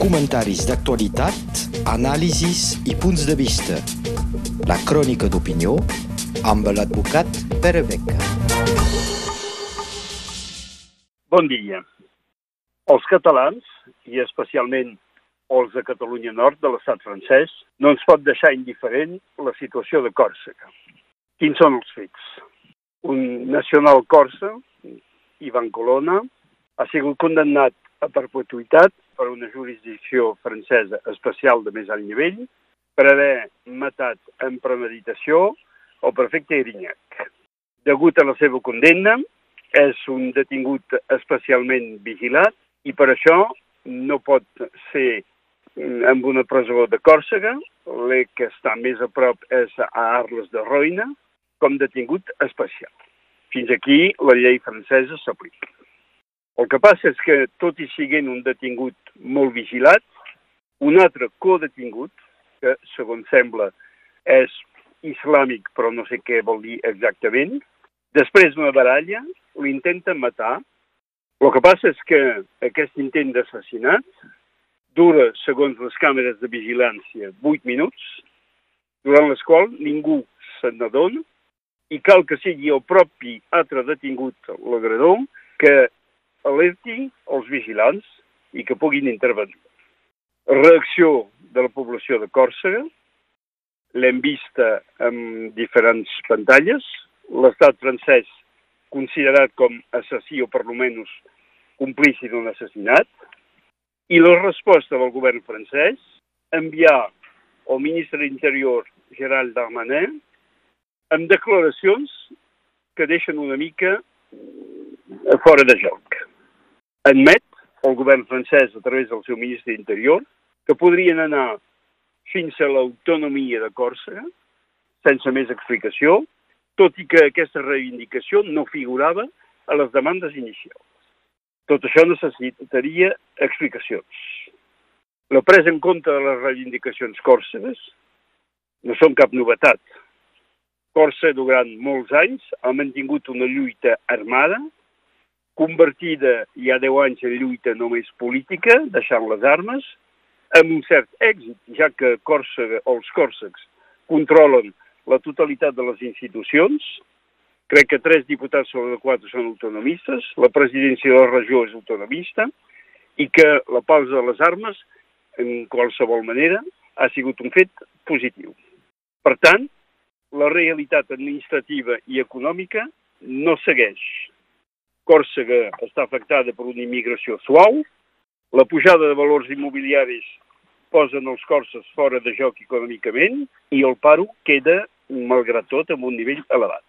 comentaris d'actualitat, anàlisis i punts de vista. La crònica d'opinió amb l'advocat Pere Beca. Bon dia. Els catalans, i especialment els de Catalunya Nord, de l'estat francès, no ens pot deixar indiferent la situació de Còrsega. Quins són els fets? Un nacional corsa, Ivan Colonna, ha sigut condemnat a perpetuïtat per una jurisdicció francesa especial de més alt nivell per haver matat en premeditació el prefecte Irinyac. Degut a la seva condemna, és un detingut especialment vigilat i per això no pot ser en una presó de Còrsega, l'E que està més a prop és a Arles de Roina, com detingut especial. Fins aquí la llei francesa s'aplica. El que passa és que, tot i siguent un detingut molt vigilat, un altre codetingut, que segons sembla és islàmic però no sé què vol dir exactament, després d'una baralla l'intenta matar. El que passa és que aquest intent d'assassinat dura, segons les càmeres de vigilància, 8 minuts, durant les quals ningú se n'adona i cal que sigui el propi altre detingut, l'agredor, que alerti els vigilants i que puguin intervenir. Reacció de la població de Còrsega, l'hem vista en diferents pantalles, l'estat francès considerat com assassí o per almenys complici d'un assassinat, i la resposta del govern francès enviar al ministre d'Interior Gerald Darmanin amb declaracions que deixen una mica fora de joc admet el govern francès a través del seu ministre d'Interior que podrien anar fins a l'autonomia de Còrsega sense més explicació, tot i que aquesta reivindicació no figurava a les demandes inicials. Tot això necessitaria explicacions. La presa en compte de les reivindicacions còrsegues no són cap novetat. Còrsega, durant molts anys, ha mantingut una lluita armada convertida ja 10 anys en lluita només política, deixant les armes, amb un cert èxit, ja que Còrsega, els còrsecs controlen la totalitat de les institucions, crec que tres diputats sobre quatre són autonomistes, la presidència de la regió és autonomista, i que la pausa de les armes, en qualsevol manera, ha sigut un fet positiu. Per tant, la realitat administrativa i econòmica no segueix Còrsega està afectada per una immigració suau, la pujada de valors immobiliaris posen els corses fora de joc econòmicament i el paro queda, malgrat tot, amb un nivell elevat.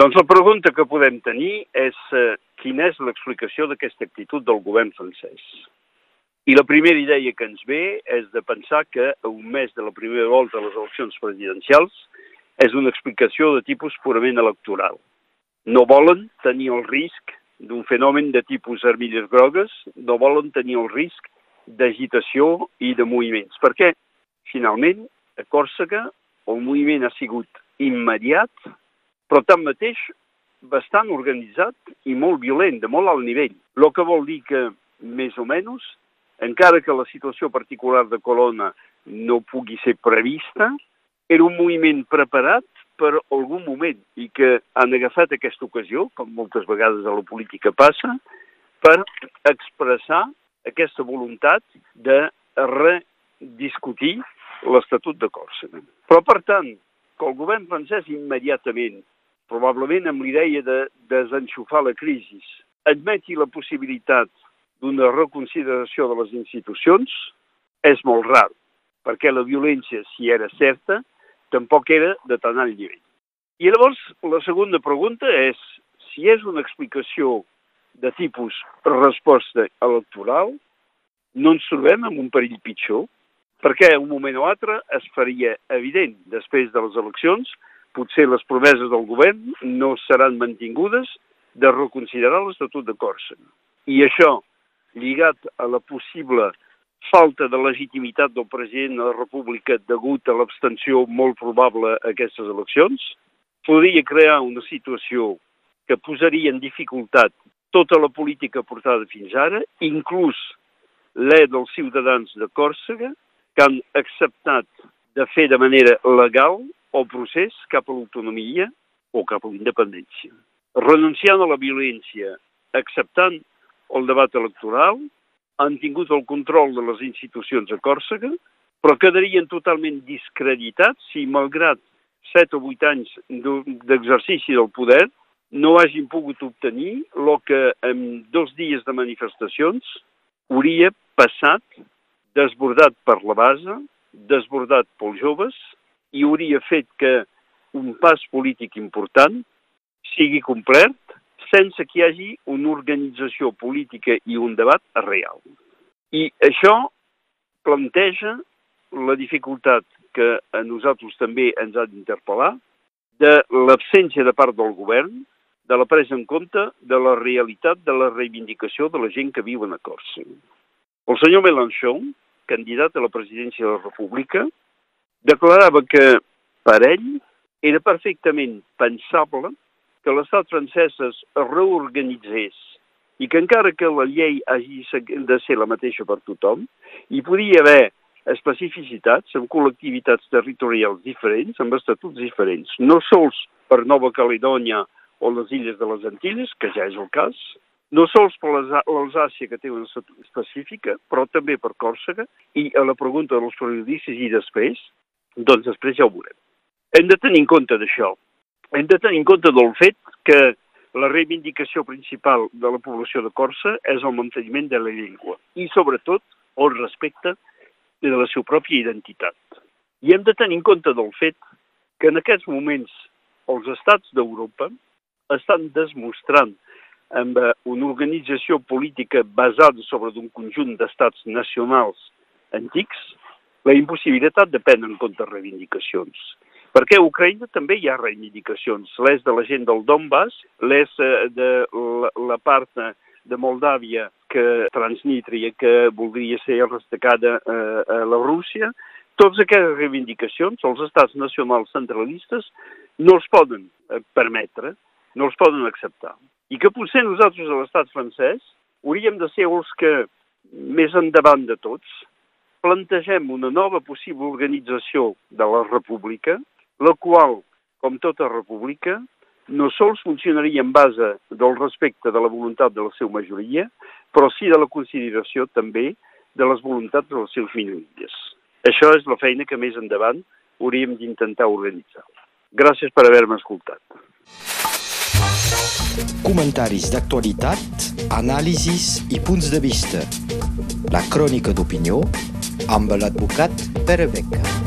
Doncs la pregunta que podem tenir és eh, quina és l'explicació d'aquesta actitud del govern francès. I la primera idea que ens ve és de pensar que a un mes de la primera volta de les eleccions presidencials és una explicació de tipus purament electoral no volen tenir el risc d'un fenomen de tipus armilles grogues, no volen tenir el risc d'agitació i de moviments, perquè finalment a Còrsega el moviment ha sigut immediat, però tanmateix bastant organitzat i molt violent, de molt alt nivell. El que vol dir que, més o menys, encara que la situació particular de Colonna no pugui ser prevista, era un moviment preparat per algun moment i que han agafat aquesta ocasió, com moltes vegades a la política passa, per expressar aquesta voluntat de rediscutir l'Estatut de Còrsega. Però, per tant, que el govern francès immediatament, probablement amb l'idea de desenxufar la crisi, admeti la possibilitat d'una reconsideració de les institucions, és molt rar, perquè la violència, si era certa, tampoc era de tan alt nivell. I llavors la segona pregunta és si és una explicació de tipus resposta electoral, no ens trobem en un perill pitjor, perquè un moment o altre es faria evident, després de les eleccions, potser les promeses del govern no seran mantingudes de reconsiderar l'Estatut de Còrsega. I això, lligat a la possible falta de legitimitat del president de la República degut a l'abstenció molt probable a aquestes eleccions, podria crear una situació que posaria en dificultat tota la política portada fins ara, inclús l'E dels ciutadans de Còrsega que han acceptat de fer de manera legal el procés cap a l'autonomia o cap a la independència. Renunciant a la violència, acceptant el debat electoral, han tingut el control de les institucions a Còrsega, però quedarien totalment discreditats si, malgrat 7 o 8 anys d'exercici del poder, no hagin pogut obtenir el que en dos dies de manifestacions hauria passat desbordat per la base, desbordat pels joves, i hauria fet que un pas polític important sigui complert sense que hi hagi una organització política i un debat real. I això planteja la dificultat que a nosaltres també ens ha d'interpel·lar de l'absència de part del govern de la presa en compte de la realitat de la reivindicació de la gent que viu a Còrsega. El senyor Mélenchon, candidat a la presidència de la República, declarava que per ell era perfectament pensable que l'estat francès es reorganitzés i que encara que la llei hagi de ser la mateixa per tothom, hi podia haver especificitats amb col·lectivitats territorials diferents, amb estatuts diferents, no sols per Nova Caledònia o les illes de les Antilles, que ja és el cas, no sols per l'Alsàcia, que té una específica, però també per Còrsega, i a la pregunta dels periodistes i després, doncs després ja ho veurem. Hem de tenir en compte d'això. Hem de tenir en compte del fet que la reivindicació principal de la població de Corsa és el manteniment de la llengua i, sobretot, el respecte de la seva pròpia identitat. I hem de tenir en compte del fet que en aquests moments els estats d'Europa estan desmostrant amb eh, una organització política basada sobre un conjunt d'estats nacionals antics, la impossibilitat de prendre en compte reivindicacions. Perquè a Ucraïna també hi ha reivindicacions, les de la gent del Donbass, les eh, de la, part de Moldàvia, que Transnítria, que voldria ser restacada eh, a la Rússia, totes aquestes reivindicacions, els estats nacionals centralistes, no els poden permetre, no els poden acceptar. I que potser nosaltres a l'estat francès hauríem de ser els que, més endavant de tots, plantegem una nova possible organització de la república, la qual, com tota república, no sols funcionaria en base del respecte de la voluntat de la seva majoria, però sí de la consideració també de les voluntats de les seves minories. Això és la feina que més endavant hauríem d'intentar organitzar. Gràcies per haver-me escoltat. Comentaris d'actualitat, anàlisis i punts de vista. La crònica d'opinió amb l'advocat Pere Beca.